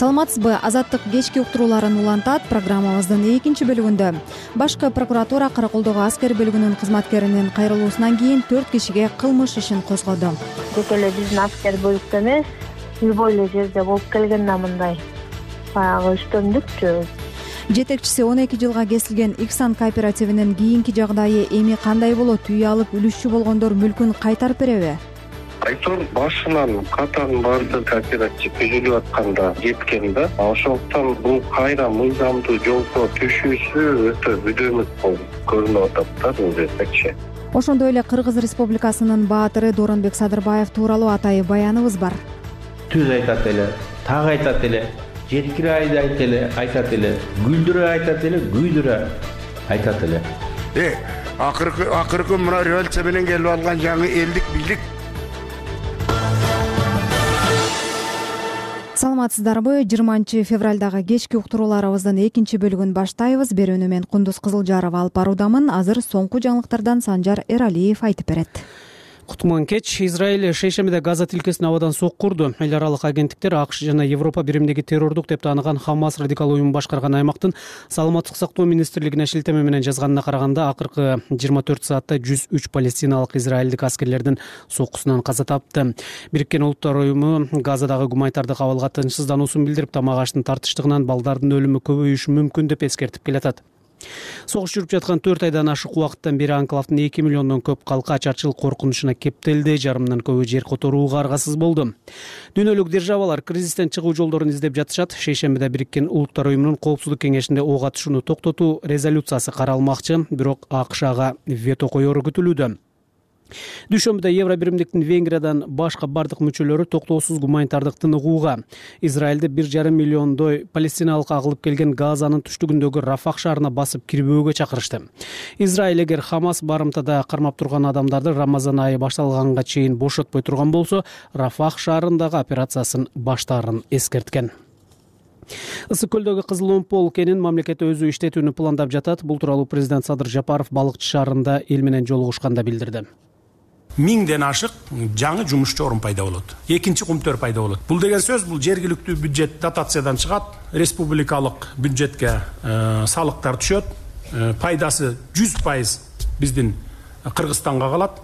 саламатсызбы? Азаттык кечки уктурууларын улантат программабыздын экинчи бөлүгүндө. Башкы прокуратура караколдогу аскер бөлүгүнүн кызматкеринин кайрылуусунан кийин төрт кишиге кылмыш ишин козгоду. Тек эле биздин аскер бөлүктө эмес любой эле жерде болуп келген да мындай. Баягы үстөмдүкчү. Жетекчиси он эки жылга кесилген иксан кооперативинин кийинки жагдайы эми кандай болот? Үй алып үлүшчү болгондор мүлкүн кайтарып береби айтор башынан катанын баардыгы кооператив түзүлүп атканда жеткен да ошондуктан бул кайра мыйзамдуу жолго түшүүсү өтө бүдөмүк болуп көрүнүп атат да бул жердечи ошондой эле кыргыз республикасынын баатыры дооронбек садырбаев тууралуу атайын баяныбыз бар. Түз айтат эле так айтат эле жеткире айтат эле айтат эле күлдүрө айтат эле күйдүрө айтат эле. Э акыркы акыркы мына революция менен келип алган жаңы элдик бийлик саламатсыздарбы жыйырманчы февралдагы кечки уктурууларыбыздын экинчи бөлүгүн баштайбыз. Берүүнү мен кундуз кызылжарова алып баруудамын азыр соңку жаңылыктардан санжар эралиев айтып берет кутман кеч израиль шейшембиде газа тилкесин абадан сокку урду эл аралык агенттиктер акш жана европа биримдиги террордук деп тааныган хамас радикал уюму башкарган аймактын саламаттык сактоо министрлигине шилтеме менен жазганына караганда акыркы жыйырма төрт саатта жүз үч палестиналык израилдик аскерлердин соккусунан каза тапты. Бириккен улуттар уюму газадагы гуманитардык абалга тынчсыздануусун билдирип тамак аштын тартыштыгынан балдардын өлүмү көбөйүшү мүмкүн деп эскертип келатат согуш жүрүп жаткан төрт айдан ашык убакыттан бери анклавдын эки миллиондон көп калкы ачарчылык коркунучуна кептелди жарымынан көбү жер которууга аргасыз болду. Дүйнөлүк державалар кризистен чыгуу жолдорун издеп жатышат шейшембиде бириккен улуттар уюмунун коопсуздук кеңешинде ок атышууну токтотуу резолюциясы каралмакчы бирок акш ага вето коеру күтүлүүдө дүйшөмбүдө евро биримдиктин венгриядан башка бардык мүчөлөрү токтоосуз гуманитардык тыныгууга израилде бир жарым миллиондой палестиналык агылып келген газанын түштүгүндөгү рафах шаарына басып кирбөөгө чакырышты. Израиль эгер хамас барымтада кармап турган адамдарды рамазан айы башталганга чейин бошотпой турган болсо рафах шаарындагы операциясын баштаарын эскерткен. Ысык көлдөгү кызыл омпол кенин мамлекет өзү иштетүүнү пландап жатат. Бул тууралуу президент садыр жапаров балыкчы шаарында эл менен жолугушканда билдирди миңден ашык жаңы жумушчу орун пайда болот. Экинчи кумтөр пайда болот. Бул деген сөз бул жергиликтүү бюджет дотациядан чыгат. Республикалык бюджетке э, салыктар түшөт. Э, пайдасы жүз пайыз биздин кыргызстанга калат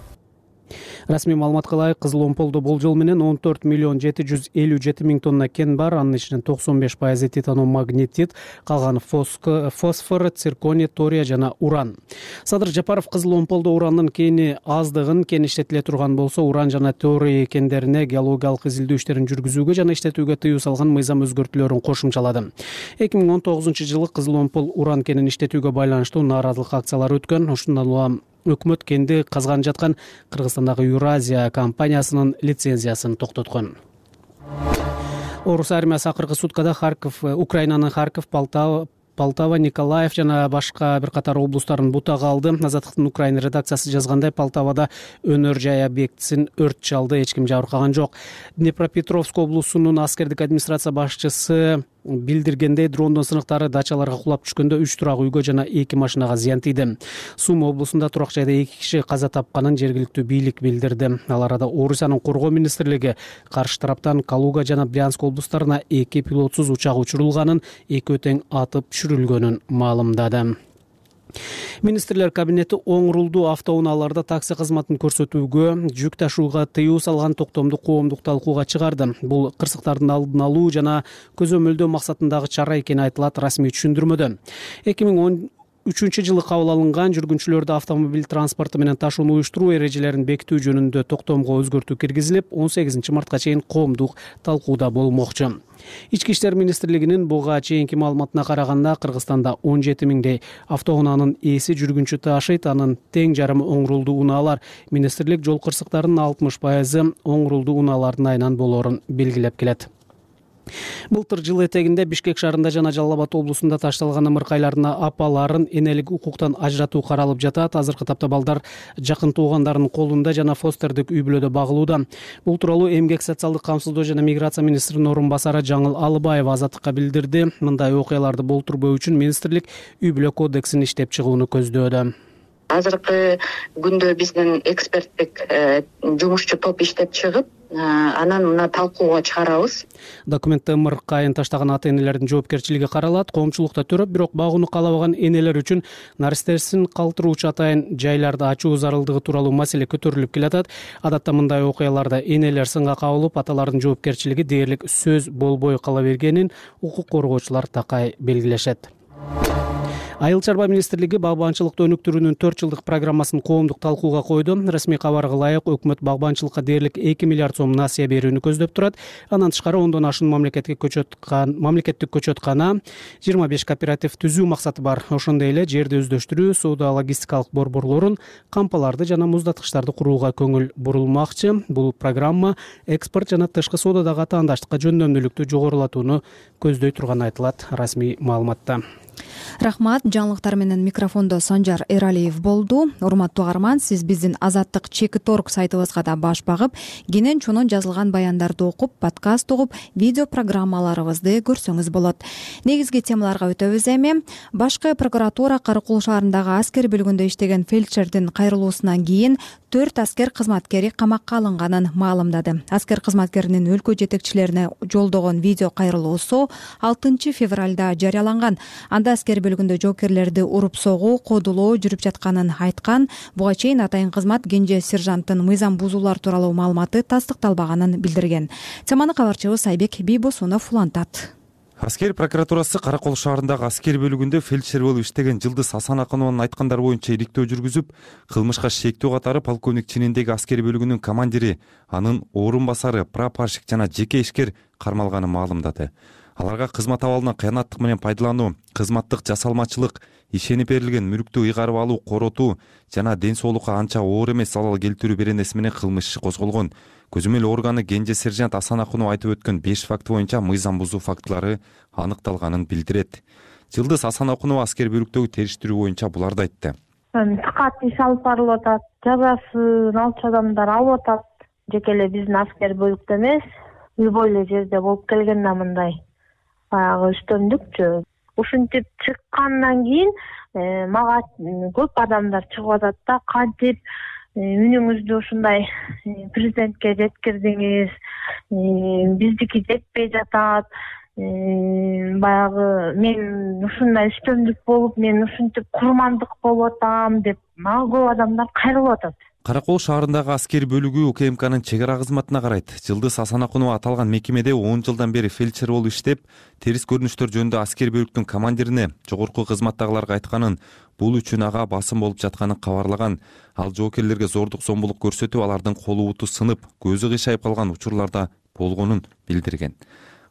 расмий маалыматка ылайык кызыл омполдо болжол менен он төрт миллион жети жүз элүү жети миң тонна кен бар. Анын ичинен токсон беш пайызы титаномагнетит калганы фосфор цирконий тория жана уран. Садыр жапаров кызыл омполдо урандын кени аздыгын кен иштетиле турган болсо уран жана торий кендерине геологиялык изилдөө иштерин жүргүзүүгө жана иштетүүгө тыюу салган мыйзам өзгөртүүлөрүн кошумчалады. Эки миң он тогузунчу жылы кызыл омпол уран кенин иштетүүгө байланыштуу нааразылык акциялар өткөн. Ошондон улам өкмөт кенди казганып жаткан кыргызстандагы юразия компаниясынын лицензиясын токтоткон. Орус армиясы акыркы суткада харьков украинанын харьков полтава николаев жана башка бир катар облустарын бутага алды. Азаттыктын украин редакциясы жазгандай полтавада өнөр жай объектисин өрт чалды эч ким жабыркаган жок. Днепропетровск облусунун аскердик администрация башчысы билдиргендей дрондун сыныктары дачаларга кулап түшкөндө үч турак үйгө жана эки машинага зыян тийди. Сумма облусунда турак жайда эки киши каза тапканын жергиликтүү бийлик билдирди. Ал арада орусиянын коргоо министрлиги каршы тараптан калуга жана брянск облустарына эки пилотсуз учак учурулганын экөө тең атып түшүрүлгөнүн маалымдады министрлер кабинети оң рулдуу автоунааларда такси кызматын көрсөтүүгө жүк ташууга тыюу салган токтомду коомдук талкууга чыгарды. Бул кырсыктардын алдын алуу жана көзөмөлдөө максатындагы чара экени айтылат расмий түшүндүрмөдө. Эки миң он үчүнчү жылы кабыл алынган жүргүнчүлөрдү автомобиль транспорту менен ташууну уюштуруу эрежелерин бекитүү жөнүндө токтомго өзгөртүү киргизилип он сегизинчи мартка чейин коомдук талкууда болмокчу. Ички иштер министрлигинин буга чейинки маалыматына караганда кыргызстанда он жети миңдей автоунаанын ээси жүргүнчү таашыйт анын тең жарымы оң унаалар. Министрлик жол кырсыктарынын алтымыш пайызы оң унаалардын айынан болоорун белгилеп келет былтыр жыл этегинде бишкек шаарында жана жалал абад облусунда ташталган ымыркайлардын апаларын энелик укуктан ажыратуу каралып жатат. Азыркы тапта балдар жакын туугандарынын колунда жана фостердик үй бүлөдө багылууда. Бул тууралуу эмгек социалдык камсыздоо жана миграция министринин орун басары жаңыл алыбаева азаттыкка билдирди. Мындай окуяларды болтурбоо үчүн министрлик үй бүлө кодексин иштеп чыгууну көздөөдө азыркы күндө биздин эксперттик э, жумушчу топ иштеп чыгып э, анан мына талкууга чыгарабыз. Документте ымырк айын таштаган ата энелердин жоопкерчилиги каралат коомчулукта төрөп бирок багууну каалабаган энелер үчүн наристесин калтыруучу атайын жайларды ачуу зарылдыгы тууралуу маселе көтөрүлүп келатат. Адатта мындай окуяларда энелер сынга кабылып аталардын жоопкерчилиги дээрлик сөз болбой кала бергенин укук коргоочулар такай белгилешет айыл чарба министрлиги багбанчылыкты өнүктүрүүнүн төрт жылдык программасын коомдук талкууга койду. Расмий кабарга ылайык өкмөт багбанчылыкка дээрлик эки миллиард сом насыя берүүнү көздөп турат. Андан тышкары ондон ашуун мамлекетке мамлекеттик көчөткана жыйырма беш кооператив түзүү максаты бар. Ошондой эле жерди өздөштүрүү соода логистикалык борборлорун кампаларды жана муздаткычтарды курууга көңүл бурулмакчы. Бул программа экспорт жана тышкы соодадагы атаандаштыкка жөндөмдүүлүктү жогорулатууну көздөй турганы айтылат. Расмий маалыматта рахмат жаңылыктар менен микрофондо санжар эралиев болду. Урматтуу каарман сиз биздин азаттык чекит орг сайтыбызга да баш багып кенен чонон жазылган баяндарды окуп подкаст угуп видео программаларыбызды көрсөңүз болот. Негизги темаларга өтөбүз эми. Башкы прокуратура каракул шаарындагы аскер бөлүгүндө иштеген фельдшердин кайрылуусунан кийин төрт аскер кызматкери камакка алынганын маалымдады. Аскер кызматкеринин өлкө жетекчилерине жолдогон видео кайрылуусу алтынчы февралда жарыяланган. Анда аскер бөлүгүндө жоокерлерди уруп согуу кодулоо жүрүп жатканын айткан буга чейин атайын кызмат кенже сержанттын мыйзам бузуулар тууралуу маалыматы тастыкталбаганын билдирген. Теманы кабарчыбыз айбек бийбосунов улантат. Аскер прокуратурасы кара кол шаарындагы аскер бөлүгүндө фельдшер болуп иштеген жылдыз асанакунованын айткандары боюнча ириктөө жүргүзүп кылмышка шектүү катары полковник чининдеги аскер бөлүгүнүн командири анын орун басары прапорщик жана жеке ишкер кармалганын маалымдады аларга кызмат абалынан кыянаттык менен пайдалануу кызматтык жасалмачылык ишенип берилген мүлктү ыйгарып алуу коротуу жана ден соолукка анча оор эмес залал келтирүү беренеси менен кылмыш иши козголгон. Көзөмөл органы кенже сержант асанакунова айтып өткөн беш факты боюнча мыйзам бузуу фактылары аныкталганын билдирет. Жылдыз асанакунова аскер бөлүктөгү териштирүү боюнча буларды айтты. Тыкат иш алып барылып атат жазасын алчу адамдар алып атат. Жеке эле биздин аскер бөлүктө эмес любой эле жерде болуп келген да мындай баягы үстөмдүкчү. Ушинтип чыккандан кийин э, мага көп адамдар чыгып атат да кантип э, үнүңүздү ушундай э, президентке жеткирдиңиз биздики жетпей жатат баягы мен ушундай үстөмдүк болуп мен ушинтип курмандык болуп атам деп мага көп адамдар кайрылып атат кара кол шаарындагы аскер бөлүгү укмкнын чек ара кызматына карайт. Жылдыз асанакунова аталган мекемеде он жылдан бери фельдшер болуп иштеп терс көрүнүштөр жөнүндө аскер бөлүктүн командирине жогорку кызматтагыларга айтканын бул үчүн ага басым болуп жатканын кабарлаган. Ал жоокерлерге зордук зомбулук көрсөтүп алардын колу буту сынып көзү кыйшайып калган учурларда болгонун билдирген.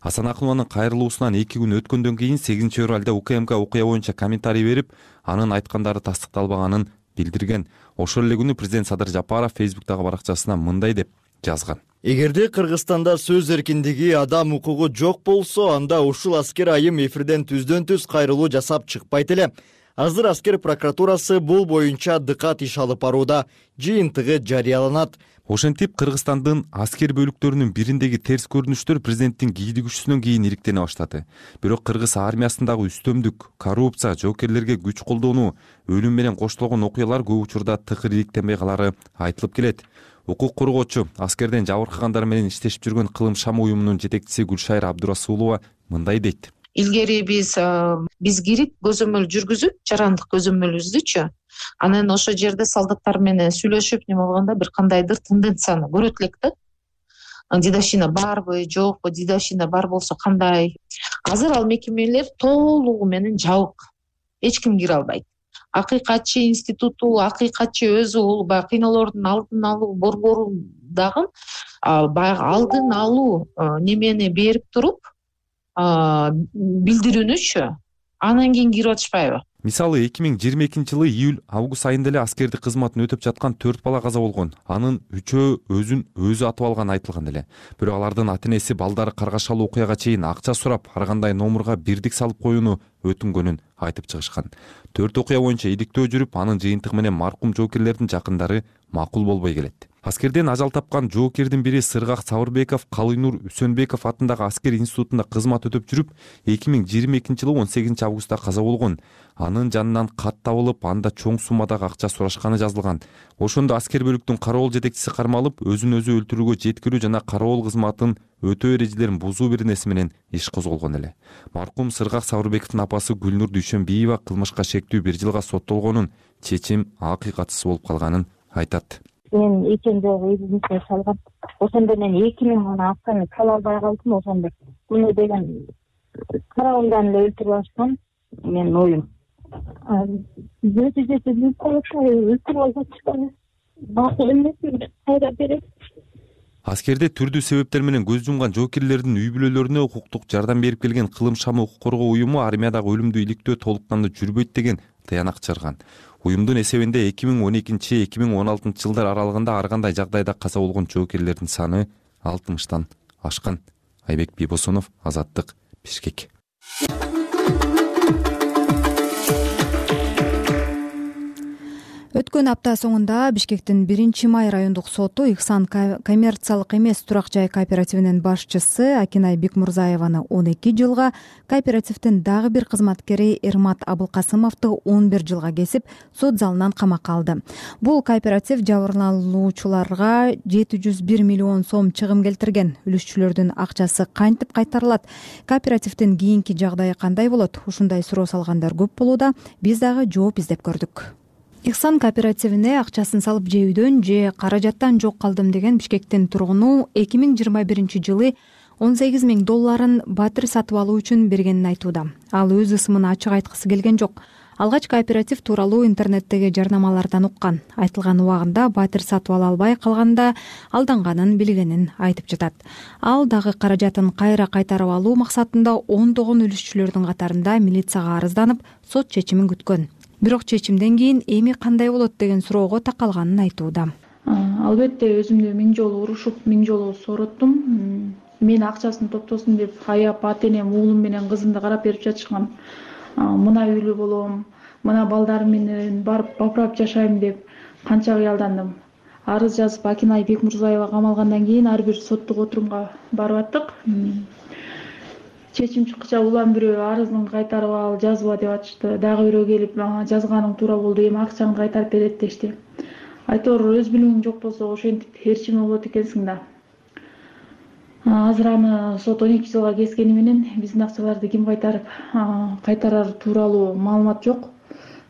Асанакунованын кайрылуусунан эки күн өткөндөн кийин сегизинчи февралда укмк окуя боюнча комментарий берип анын айткандары тастыкталбаганын билдирген. Ошол эле күнү президент садыр жапаров фейсбуктагы баракчасына мындай деп жазган. Эгерде кыргызстанда сөз эркиндиги адам укугу жок болсо анда ушул аскер айым эфирден түздөн түз кайрылуу жасап чыкпайт эле азыр аскер прокуратурасы бул боюнча дыкат иш алып барууда жыйынтыгы жарыяланат. Ошентип кыргызстандын аскер бөлүктөрүнүн бириндеги терс көрүнүштөр президенттин кийдигүүсүнөн кийин иликтене баштады. Бирок кыргыз армиясындагы үстөмдүк коррупция жоокерлерге күч колдонуу өлүм менен коштолгон окуялар көп учурда тыкыр иликтенбей калары айтылып келет. Укук коргоочу аскерден жабыркагандар менен иштешип жүргөн кылым шам уюмунун жетекчиси гүлшайыр абдурасулова мындай дейт илгери биз биз кирип көзөмөл жүргүзүп жарандык көзөмөлүбүздүчү анан ошол жерде солдаттар менен сүйлөшүп неме болгондо бир кандайдыр тенденцияны көрөт элек да дедовщина барбы жокпу дедовщина бар болсо кандай? Азыр ал мекемелер толугу менен жабык. Эч ким кире албайт. Акыйкатчы институту акыйкатчы өзү бул баягы кыйноолордун алдын алуу борбору дагы баягы алдын алуу немени берип туруп билдирүүнүчү? Анан кийин кирип атышпайбы мисалы эки миң жыйырма экинчи жылы июль август айында эле аскердик кызматын өтөп жаткан төрт бала каза болгон. Анын үчөө өзүн өзү атып алганы айтылган эле. Бирок алардын ата энеси балдары каргашалуу окуяга чейин акча сурап ар кандай номурга бирдик салып коюуну өтүнгөнүн айтып чыгышкан. Төрт окуя боюнча иликтөө жүрүп анын жыйынтыгы менен маркум жоокерлердин жакындары макул болбой келет аскерден ажал тапкан жоокердин бири сыргак сабырбеков калыйнур үсөнбеков атындагы аскер институтунда кызмат өтөп жүрүп эки миң жыйырма экинчи жылы он сегизинчи августта каза болгон. Анын жанынан кат табылып анда чоң суммадагы акча сурашканы жазылган. Ошондо аскер бөлүктүн кароол жетекчиси кармалып өзүн өзү өлтүрүүгө жеткирүү жана кароол кызматын өтөө эрежелерин бузуу беренеси менен иш козголгон эле. Маркум сыргак сабырбековдун апасы гүлнур дүйшөнбиева кылмышка шектүү бир жылга соттолгонун чечим акыйкатсыз болуп калганын айтат мен экен жогу эсиме салгам. Ошондо мен эки миң гана акчаны таба албай калдым ошондо муну деген карабымдан эле өлтүрүп алышкан менин оюм. Өлтүрүп албачу макул эмес кайра берет аскерде түрдүү себептер менен көз жумган жоокерлердин үй бүлөлөрүнө укуктук жардам берип келген кылым шамы укук коргоо уюму армиядагы өлүмдү иликтөө толук кандуу жүрбөйт деген тыянак чыгарган уюмдун эсебинде эки миң он экинчи эки миң он алтынчы жылдар аралыгында ар кандай жагдайда каза болгон жоокерлердин саны алтымыштан ашкан. Айбек бийбосунов азаттык бишкек өткөн апта соңунда бишкектин биринчи май райондук соту ихсан коммерциялык эмес турак жай кооперативинин башчысы акинай бекмурзаеваны он эки жылга кооперативдин дагы бир кызматкери эрмат абылкасымовду он бир жылга кесип сот залынан камакка алды. Бул кооператив жабырлануучуларга жети жүз бир миллион сом чыгым келтирген. Үлүшчүлөрдүн акчасы кантип кайтарылат? Кооперативдин кийинки жагдайы кандай болот? Ушундай суроо салгандар көп болууда биз дагы жооп издеп көрдүк ихсан кооперативине акчасын салып жеүүдөн же каражаттан жок калдым деген бишкектин тургуну эки миң жыйырма биринчи жылы он сегиз миң долларын батир сатып алуу үчүн бергенин айтууда. Ал өз ысымын ачык айткысы келген жок. Алгач кооператив тууралуу интернеттеги жарнамалардан уккан. Айтылган убагында батир сатып ала албай калганда алданганын билгенин айтып жатат. Ал дагы каражатын кайра кайтарып алуу максатында ондогон үлүшчүлөрдүн катарында милицияга арызданып сот чечимин күткөн бирок чечимден кийин эми кандай болот деген суроого такалганын айтууда. Албетте өзүмдү миң жолу урушуп миң жолу сорооттум мени акчасын топтосун деп аяп ата энем уулум менен кызымды карап берип жатышкан мына үйлүү болом мына балдарым менен барып бапырап жашайм деп канча кыялдандым. Арыз жазып акинай бекмурзаева камалгандан кийин ар бир соттук отурумга барып аттык чечим чыккыча улам бирөө арызыңды кайтарып ал жазба деп атышты дагы бирөө келип жазганың туура болду эми акчаңды кайтарып берет дешти. Айтор өз билимиң жок болсо ошентип ээрчиме болот экенсиң да. Азыр аны сот он эки жылга кескени менен биздин акчаларды ким кайтарып кайтарары тууралуу маалымат жок.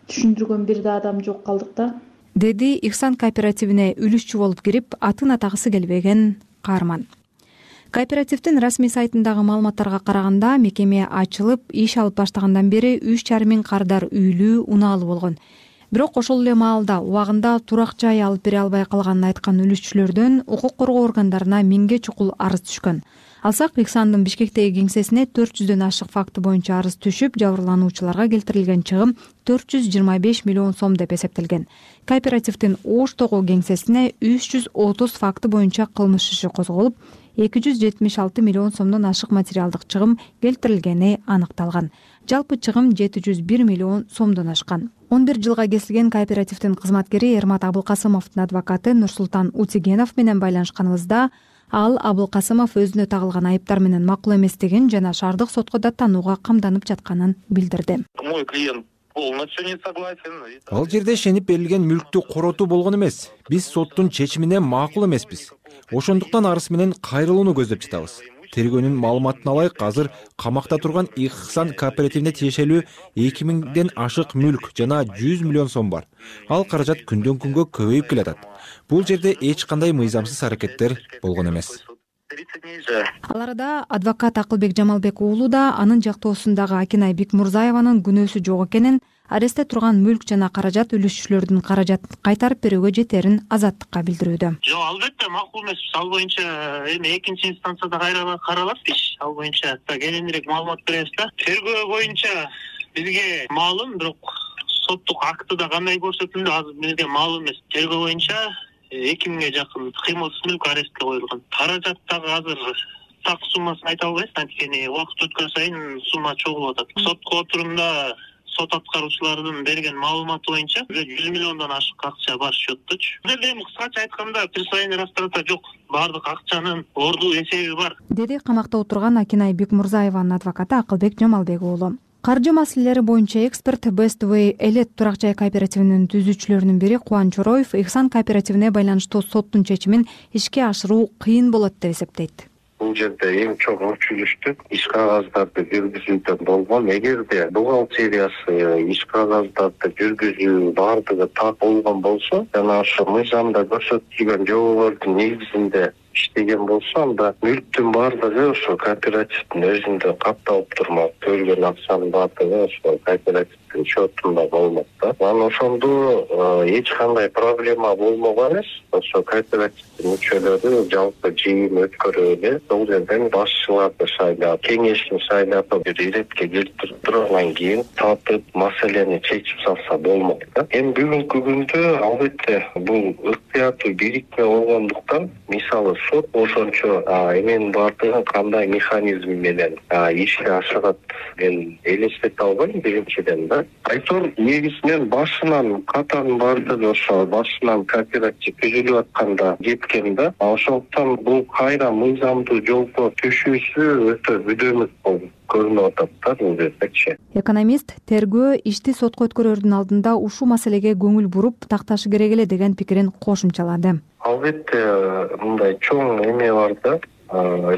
Түшүндүргөн бир да адам жок калдык да. Деди ихсан кооперативине үлүшчү болуп кирип атын атагысы келбеген каарман кооперативдин расмий сайтындагы маалыматтарга караганда мекеме ачылып иш алып баштагандан бери үч жарым миң кардар үйлүү унаалуу болгон. Бирок ошол эле маалда убагында турак жай алып бере албай калганын айткан үлүшчүлөрдөн укук коргоо органдарына миңге чукул арыз түшкөн алсак ихсандын бишкектеги кеңсесине төрт жүздөн ашык факты боюнча арыз түшүп жабырлануучуларга келтирилген чыгым төрт жүз жыйырма беш миллион сом деп эсептелген. Кооперативдин оштогу кеңсесине үч жүз отуз факты боюнча кылмыш иши козголуп эки жүз жетимиш алты миллион сомдон ашык материалдык чыгым келтирилгени аныкталган. Жалпы чыгым жети жүз бир миллион сомдон ашкан. Он бир жылга кесилген кооперативдин кызматкери эрмат абылкасымовдун адвокаты нурсултан утигенов менен байланышканыбызда ал абылкасымов өзүнө тагылган айыптар менен макул эместигин жана шаардык сотко даттанууга камданып жатканын билдирди. Мой клиент полностью не согласен ал жерде ишенип берилген мүлктү коротуу болгон эмес. Биз соттун чечимине макул эмеспиз. Ошондуктан арыз менен кайрылууну көздөп жатабыз тергөөнүн маалыматына ылайык азыр камакта турган ихсан кооперативине тиешелүү эки миңден ашык мүлк жана жүз миллион сом бар. Ал каражат күндөн күнгө көбөйүп келатат. Бул жерде эч кандай мыйзамсыз аракеттер болгон эмес. Ал арада адвокат акылбек жамалбек уулу да анын жактоосундагы акинай бекмурзаеванын күнөөсү жок экенин арестте турган мүлк жана каражат үлүшчүлөрдүн каражатын кайтарып берүүгө жетерин азаттыкка билдирүүдө. Жок албетте макул эмеспиз ал боюнча эми экинчи инстанцияда кайра каралат иш ал боюнча кененирээк маалымат беребиз да. Тергөө боюнча бизге маалым бирок соттук актыда кандай көрсөтүлдү? Азыр бизге маалым эмес. Тергөө боюнча эки миңге жакын кыймылсыз мүлк арестке коюлган. Каражат дагы азыр так суммасын айта албайбыз анткени убакыт өткөн сайын сумма чогулуп атат. Соткоо отурумда сот аткаруучулардын берген маалыматы боюнча уже жүз миллиондон ашык акча бар счетточу бул жерде эми кыскача айтканда присвоение растрата жок. Баардык акчанын орду эсеби бар. Деди камакта отурган акинай бекмурзаеванын адвокаты акылбек жамалбек уулу каржы маселелери боюнча эксперт best way элет турак жай кооперативинин түзүүчүлөрүнүн бири кубан чороев ихсан кооперативине байланыштуу соттун чечимин ишке ашыруу кыйын болот деп эсептейт бул жерде эң чоң өчүлүштүк иш кагаздарды жүргүзүүдөн болгон. Эгерде бухгалтериясы иш кагаздарды жүргүзүү баардыгы так болгон болсо жана ошо мыйзамда көрсөтүлгөн жоболордун негизинде иштеген болсо анда мүлктүн баардыгы ошо кооперативдин өзүндө катталып турмак төлгөн акчанын баардыгы ошо кооперативдин счетунда болмок да. Анан ошондо эч кандай проблема болмок эмес. Ошо кооперативдин мүчөлөрү жалпы жыйын өткөрүп эле бул жерден башчыларды шайлап кеңешин шайлап бир иретке келтирип туруп анан кийин татып маселени чечип салса болмок да. Эми бүгүнкү күндө албетте бул ыктыярдуу бирикме болгондуктан мисалы сот ошончо эменин баардыгын кандай механизм менен ишке ашырат мен элестете албайм. Биринчиден да айтор негизинен башынан катанын баардыгы ошо башынан кооператив түзүлүп атканда кеткен да. Ошондуктан бул кайра мыйзамдуу жолго түшүүсү өтө бүдөмүк болуп көрүнүп атат да бул жердечи. Экономист тергөө ишти сотко өткөрөрдүн алдында ушул маселеге көңүл буруп такташы керек эле деген пикирин кошумчалады. Албетте мындай чоң эме бар да.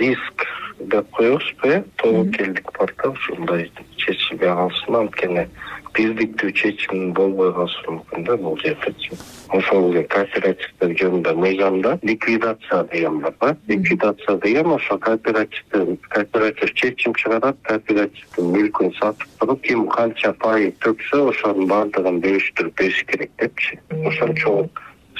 Риск деп коебузбу э? Тобокелдик бар да ушундай чечилбей калсын анткени бирдиктүү чечим болбой калышы мүмкүн да бул жердечи ошол эле кооперативдер жөнүндө мыйзамда ликвидация деген бар да. Ликвидация деген ошо кооперативдин кооператив чечим чыгарат кооперативдин мүлкүн сатып туруп ким канча пай төксө ошонун баардыгын бөлүштүрүп бериш керек депчи. Ошончо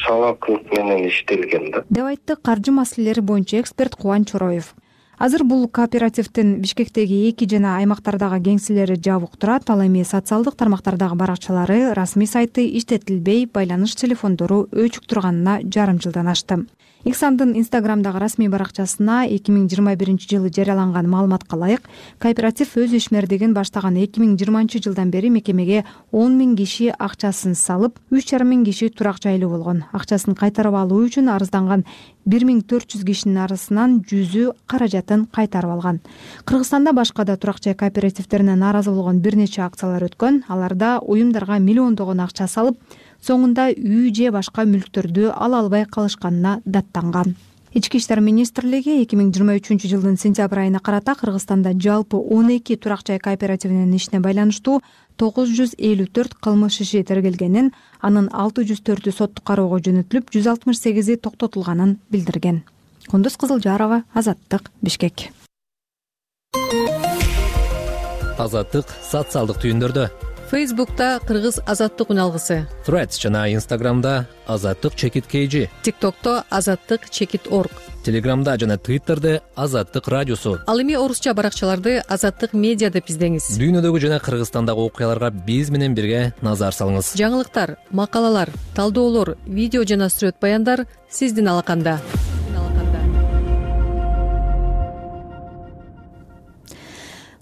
сабактылык менен иштелген да. Деп айтты каржы маселелери боюнча эксперт кубан чороев азыр бул кооперативдин бишкектеги эки жана аймактардагы кеңселери жабык турат ал эми социалдык тармактардагы баракчалары расмий сайты иштетилбей байланыш телефондору өчүк турганына жарым жылдан ашты иксандын инстаграмдагы расмий баракчасына эки миң жыйырма биринчи жылы жарыяланган маалыматка ылайык кооператив өз ишмердигин баштаган эки миң жыйырманчы жылдан бери мекемеге он миң киши акчасын салып үч жарым миң киши турак жайлуу болгон. Акчасын кайтарып алуу үчүн арызданган бир миң төрт жүз кишинин арасынан жүзү каражатын кайтарып алган. Кыргызстанда башка да турак жай кооперативдерине нааразы болгон бир нече акциялар өткөн. Аларда уюмдарга миллиондогон акча салып соңунда үй же башка мүлктөрдү ала албай калышканына даттанган. Ички иштер министрлиги эки миң жыйырма үчүнчү жылдын сентябрь айына карата кыргызстанда жалпы он эки турак жай кооперативинин ишине байланыштуу тогуз жүз элүү төрт кылмыш иши тергелгенин анын алты жүз төртү соттук кароого жөнөтүлүп жүз алтымыш сегизи токтотулганын билдирген. Кундуз кызылжарова азаттык бишкек. Азаттык социалдык түйүндөрдө фейсбукта кыргыз азаттык үналгысы threads жана инстаграмда азаттык чекит kg тиктокто азаттык чекит орг. Телеграмда жана твиттерде азаттык радиосу. Ал эми орусча баракчаларды азаттык медиа деп издеңиз. Дүйнөдөгү жана кыргызстандагы окуяларга биз менен бирге назар салыңыз. Жаңылыктар макалалар талдоолор видео жана сүрөт баяндар сиздин алаканда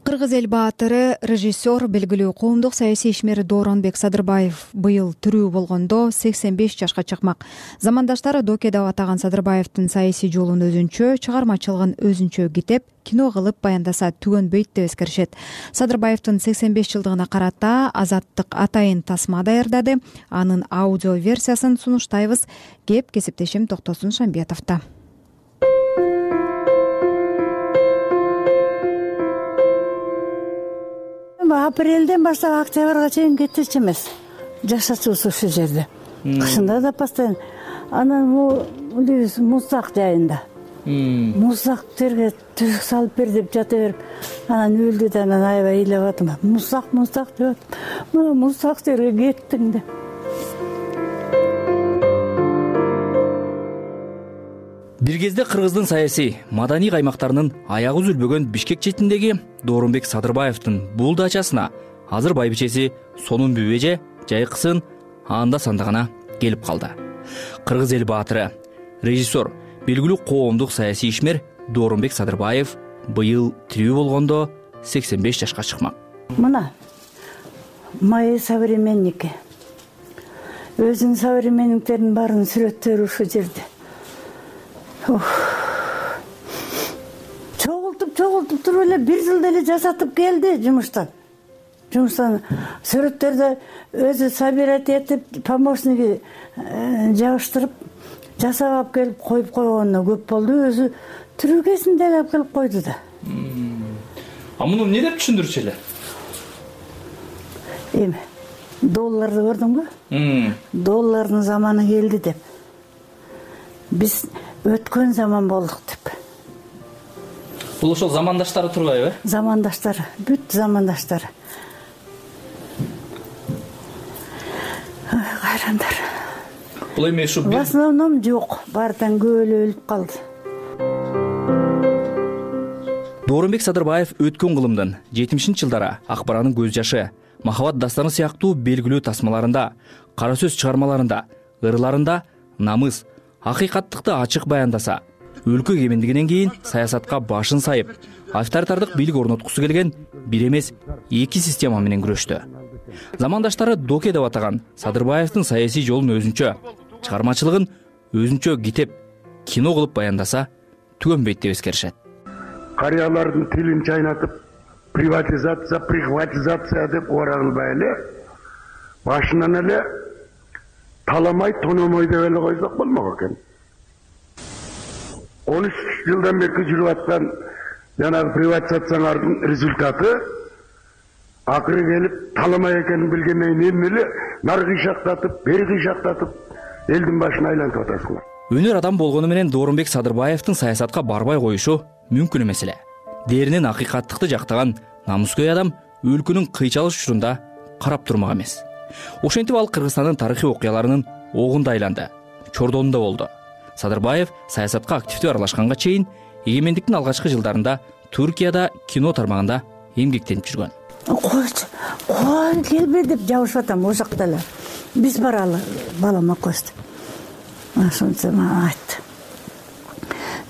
кыргыз эл баатыры режиссер белгилүү коомдук саясий ишмер дооронбек садырбаев быйыл тирүү болгондо сексен беш жашка чыкмак. Замандаштары доке деп атаган садырбаевдин саясий жолун өзүнчө чыгармачылыгын өзүнчө китеп кино кылып баяндаса түгөнбөйт деп эскеришет. Садырбаевдин сексен беш жылдыгына карата азаттык атайын тасма даярдады. Анын аудио версиясын сунуштайбыз. Кеп кесиптешим токтосун шамбетовдо апрелден баштап октябрга чейин кетчү эмес. Жашачубуз ушул жерде. Кышында да постоянно анан могу муздак жайында. Муздак жерге төшөк салып бер деп жата берип анан өлдү да анан аябай ыйлап атам. Муздак муздак деп атам. Мына муздак жерге кеттиң деп бир кезде кыргыздын саясий маданий каймактарынын аягы үзүлбөгөн бишкек четиндеги дооронбек садырбаевдин бул дачасына азыр байбичеси сонун эже жайкысын анда санда гана келип калды. Кыргыз эл баатыры режиссер белгилүү коомдук саясий ишмер дооронбек садырбаев быйыл тирүү болгондо сексен беш жашка чыкмак. Мына мои современники. Өзүнүн современниктеринин баарынын сүрөттөрү ушул жерде чогултуп чогултуп туруп эле бир жылда эле жасатып келди жумуштан. Жумуштан сүрөттөрдү өзү собирать этип помощниги э, жабыштырып жасап алып келип коюп койгонуна көп болду. Өзү тирүүкесин деле алып келип койду да. А муну эмне деп түшүндүрчү эле? Эми долларды көрдүңбү доллардын заманы келди деп. Биз өткөн заман болдук деп. Бул ошол замандаштары турбайбы? Э замандаштары бүт замандаштары кайрандар. Бул эми ушу в основном жок баары тең көп эле өлүп калды. Дооронбек садырбаев өткөн кылымдын жетимишинчи жылдары ак баранын көз жашы махабат дастаны сыяктуу белгилүү тасмаларында кара сөз чыгармаларында ырларында намыс акыйкаттыкты ачык баяндаса. Өлкө эгемендигинен кийин саясатка башын сайып авторитардык бийлик орноткусу келген бир эмес эки система менен күрөштү. Замандаштары доке деп атаган садырбаевдин саясий жолун өзүнчө чыгармачылыгын өзүнчө китеп кино кылып баяндаса түгөнбөйт деп эскеришет. Карыялардын тилин чайнатып приватизация прихватизация деп кылбай эле башынан эле таламай тономой деп эле койсок болмок экен. Он үч жылдан бери жүрүп аткан жанагы приватизациялардын результаты акыры келип таламай экенин билгенден кийин эми эле нары кыйшактатып бери кыйшактатып элдин башын айлантып атасыңар. Өнөр адам болгону менен дооронбек садырбаевдин саясатка барбай коюшу мүмкүн эмес эле. Дээринен акыйкаттыкты жактаган намыскөй адам өлкөнүн кыйчалыш учурунда карап турмак эмес ошентип ал кыргызстандын тарыхый окуяларынын огунда айланды. Чордонунда болду. Садырбаев саясатка активдүү аралашканга чейин эгемендиктин алгачкы жылдарында туркияда кино тармагында эмгектенип жүргөн. Койчу кой келбе деп жабышып атам ошол жакта эле. Биз баралы балам экөөбүз ошентип айтты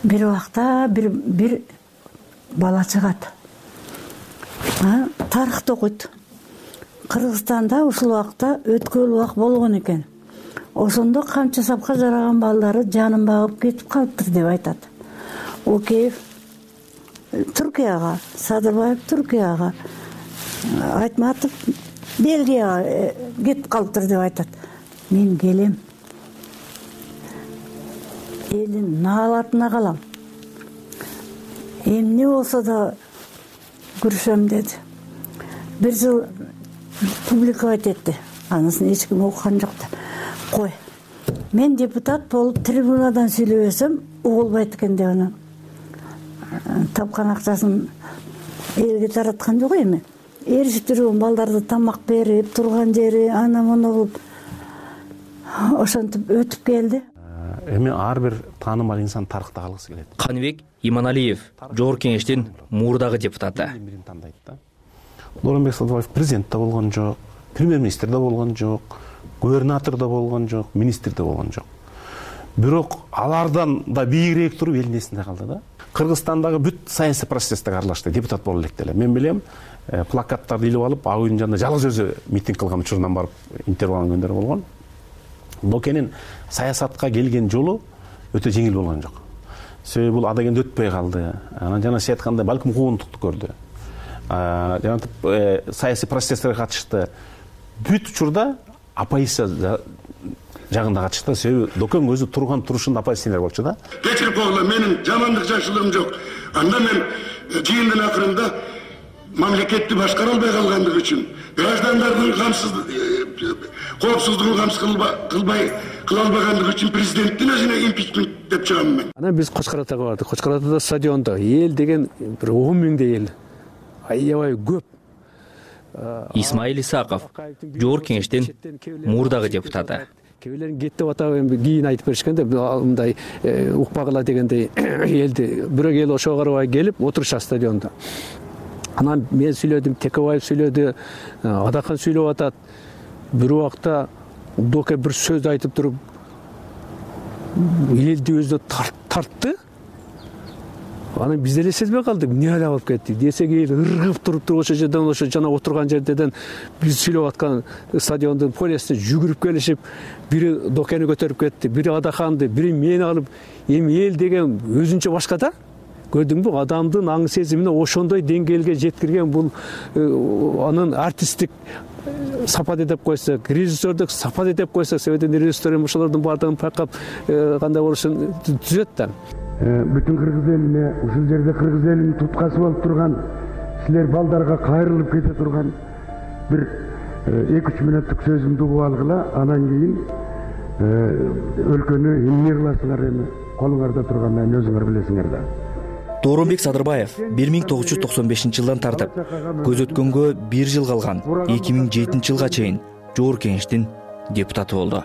бир убакта бир бир бала чыгат. Тарыхты окуйт кыргызстанда ушул убакта өткөл убак болгон экен. Ошондо камчы сапка жараган балдары жанын багып кетип калыптыр деп айтат. Океев туркияга садырбаев туркияга айтматов бельгияга э, кетип калыптыр деп айтат. Мен келем. Элдин наалатына калам. Эмне болсо да күрөшөм деди. Бир жыл публиковать этти анысын эч ким окуган жок да кой мен депутат болуп трибунадан сүйлөбөсөм угулбайт экен деп анан э, тапкан акчасын элге тараткан жок эми ээришип жүргөн балдарды тамак берип турган жери аны муну кылып ошентип өтүп келди э, эми ар бир таанымал инсан тарыхты калгысы келет каныбек иманалиев жогорку кеңештин мурдагы депутаты тандайт да дооронбек садырбаев президент да болгон жок премьер министр да болгон жок губернатор да болгон жок министр да болгон жок. Бирок алардан да бийигирээк туруп элдин эсинде калды да. Кыргызстандагы бүт саясий процесстерге аралашты депутат боло электе эле. Мен билем э, плакаттарды илип алып ак үйдүн жанында жалгыз өзү митинг кылган учурунан барып интервью алган күндөрү болгон. Докенин саясатка келген жолу өтө жеңил болгон жок. Себеби бул адегенде өтпөй калды. Анан жана сиз айткандай балким куугунтукту көрдү жанагынтип э, саясий процесстерге катышты. Бүт учурда оппозиция жагында катышты. Себеби докең өзү турган турушунда оппозиционер болчу да. Кечирип койгула менин жамандык жакшылыгым жок. Анда мен э, жыйындын акырында мамлекетти башкара албай калгандыгы үчүн граждандардын камсыз э, коопсуздугун камсыз кылбай кыла албагандыгы үчүн президенттин өзүнө импичмент деп чыгам мен. Анан биз кочкор атага бардык кочкор атада стадиондо эл деген бир он миңдей эл аябай көп. Исмаил исаков жогорку кеңештин мурдагы депутаты. кээ бирлерин кет деп атап эми кийин айтып беришкен да мындай э, укпагыла дегендей элди бирок эл ошого карабай келип отурушат стадиондо анан мен сүйлөдүм текебаев сүйлөдү э, адакан сүйлөп атат. Бир убакта доке бир сөз айтып туруп элди өзүнө тартты анан биз деле сезбей калдык. Эмне эле болуп кетти? Десе кийин ыргып туруптур ошол жерден ошо жана отурган жерден биз сүйлөп аткан стадиондун полесине жүгүрүп келишип бири докени көтөрүп кетти бири адаханды бири мени алып эми эл деген өзүнчө башка да? Көрдүңбү адамдын аң сезимине ошондой деңгээлге жеткирген бул э, анын артисттик сапаты деп койсок режиссердук сапаты деп койсок себеби режиссер эми ошолордун баардыгын байкап э, кандай болушун түзөт да бүтүн кыргыз элине ушул жерде кыргыз элинин туткасы болуп турган силер балдарга кайрылып кете турган бир э, эки үч мүнөттүк сөзүмдү угуп алгыла анан кийин өлкөнү эмне кыласыңар эми? Колуңарда тургандан өзүңөр билесиңер да. Дооронбек садырбаев бир миң тогуз жүз токсон бешинчи жылдан тартып көз өткөнгө бир жыл калган эки миң жетинчи жылга чейин жогорку кеңештин депутаты болду.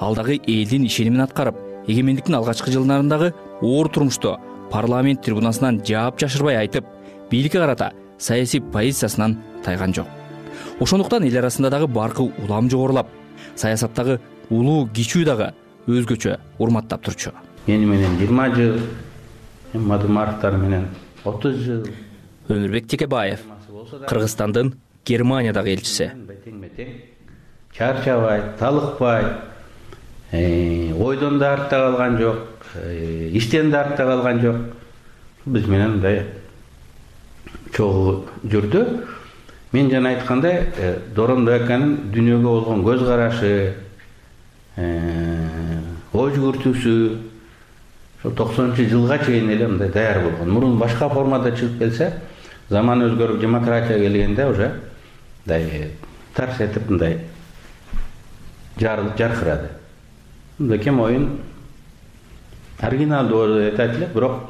Ал дагы элдин ишенимин аткарып эгемендиктин алгачкы жылдарындагы оор турмушту парламент трибунасынан жаап жашырбай айтып бийликке карата саясий позициясынан тайган жок. Ошондуктан эл арасында дагы баркы улам жогорулап саясаттагы улуу кичүү дагы өзгөчө урматтап турчу. Мени менен жыйырма жыл мадумаровдор менен отуз жыл. Өмүрбек текебаев кыргызстандын германиядагы элчиси. Теңме тең чарчабай талыкпай э, ойдон да артта калган жок иштен да артта калган жок. Биз менен мындай чогуу жүрдү. Мен жана айткандай э, аканын дүйнөгө болгон көз карашы ой жүгүртүүсү ошол токсонунчу жылга чейин эле мындай даяр болгон. Мурун башка формада чыгып келсе заман өзгөрүп демократия келгенде уже мындай тарс этип мындай жаркырады. Мындайке моюн оригиналдуу айтат эле бирок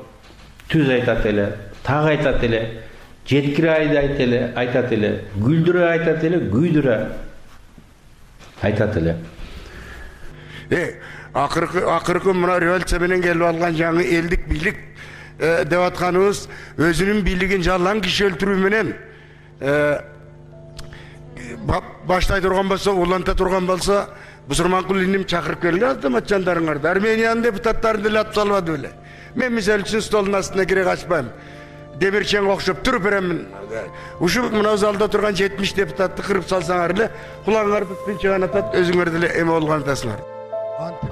түз айтат эле так айтат эле жеткире айдайт эле айтат эле күлдүрө айтат эле күйдүрө айтат эле. Акыркы акыркы мына революция менен келип алган жаңы элдик бийлик э, деп атканыбыз өзүнүн бийлигин жалаң киши өлтүрүү менен э, баштай турган болсо уланта турган болсо бусурманкул иним чакырып келгиле автоматчандарыңарды армениянын депутаттарын деле алып салбады беле. Мен мисалы үчүн столдун астына кире качпайм. Демирченге окшоп туруп беремин. Ушу мына залда турган жетимиш депутатты кырып салсаңар эле кулагыңар бүткүн чыган атат өзүңөр деле эме болгон атасыңар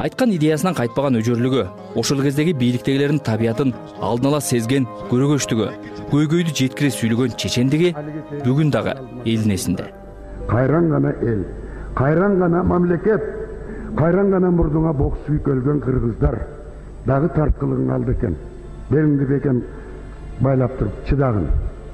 айткан идеясынан кайтпаган өжөрлүгү ошол кездеги бийликтегилердин табиятын алдын ала сезген көрөгөчтүгү көйгөйдү жеткире сүйлөгөн чечендиги бүгүн дагы элдин эсинде кайран гана эл кайран гана мамлекет кайран гана мурдуңа бок сүйүп өлгөн кыргыздар дагы тарткылыгың калды экен. Белиңди бекем байлап туруп чыдагын.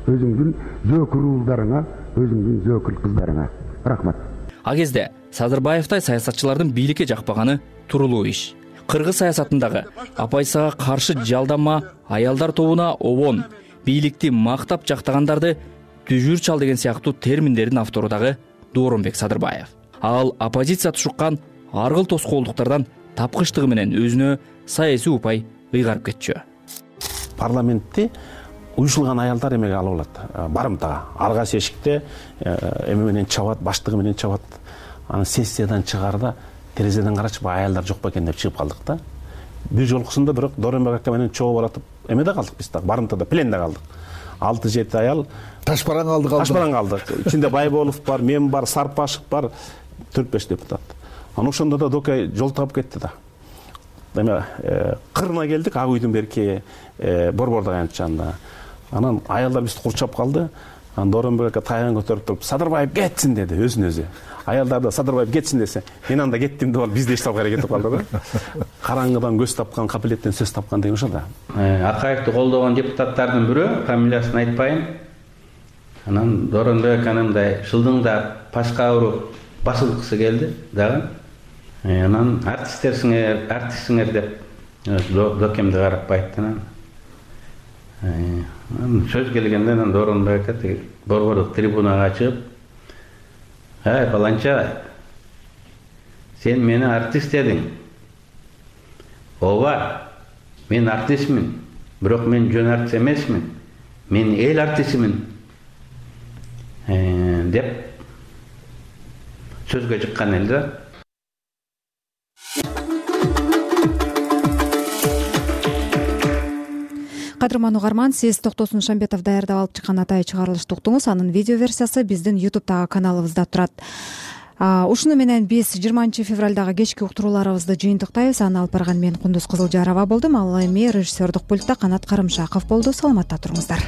Өзүңдүн зөөкүр уулдарыңа өзүңдүн зөөкүр кыздарыңа. Рахмат. Ал кезде садырбаевтай саясатчылардын бийликке жакпаганы туруулуу иш. Кыргыз саясатындагы апайсага каршы жалданма аялдар тобуна обон бийликти мактап жактагандарды түжүр чал деген сыяктуу терминдердин автору дагы дооронбек садырбаев ал оппозиция тушуккан ар кыл тоскоолдуктардан тапкычтыгы менен өзүнө саясий упай ыйгарып кетчү. Парламентти уюшулган аялдар эмеге алып алат. Барымтага ар кайсы эшикте э, эме менен чабат баштыгы менен чабат анан сессиядан чыгаарда терезеден карачып аялдар жокпу экен деп чыгып калдык да бир жолкусунда бирок дооронбек ака менен чогуу баратып эмеде калдык биз дагы. Барымтада пленде калдык. Алты жети аял. Ташбараң калды калды ташбараң калдык. Ичинде байболов бар мен бар сарпашев бар төрт беш депутат. Анан ошондо да докей жол таап кетти да. Эме э, кырына келдик ак үйдүн берки э, борбордук аянт жанында анан аялдар бизди курчап калды. Анан дооронбек ака таягын көтөрүп туруп садырбаев кетсин деди өзүнө өзү аялдар да садырбаев кетсин! десе мен анда кеттим! деп алып бизди эчтапка эле кетип калды да. Караңгыдан көз тапкан капилеттен сөз тапкан деген ошо да. Э, акаевди колдогон депутаттардын бирөө фамилиясын айтпайм. Анан дооронбек аканы мындай шылдыңдап пашка уруп басылткысы келди дагы. Э, анан артисттерсиңер артистсиңер деп докемди карап айтты анан. Э, сөз келгенде анан дооронбек ака тиги борбордук трибунага чыгып эй баланча сен мени артист дедиң ооба мен артистмин бирок мен жөн артист эмесмин мен эл артистимин э, деп сөзгө чыккан эле да. Кадырман угарман сиз токтосун шамбетов даярдап алып чыккан атайы чыгарылышты уктуңуз анын видео версиясы биздин ютубтагы каналыбызда турат. Ушуну менен биз жыйырманчы февралдагы кечки уктурууларыбызды жыйынтыктайбыз. Аны алып барган мен кундуз кызылжарова болдум. Ал эми режиссердук пультта канат карымшаков болду. Саламатта туруңуздар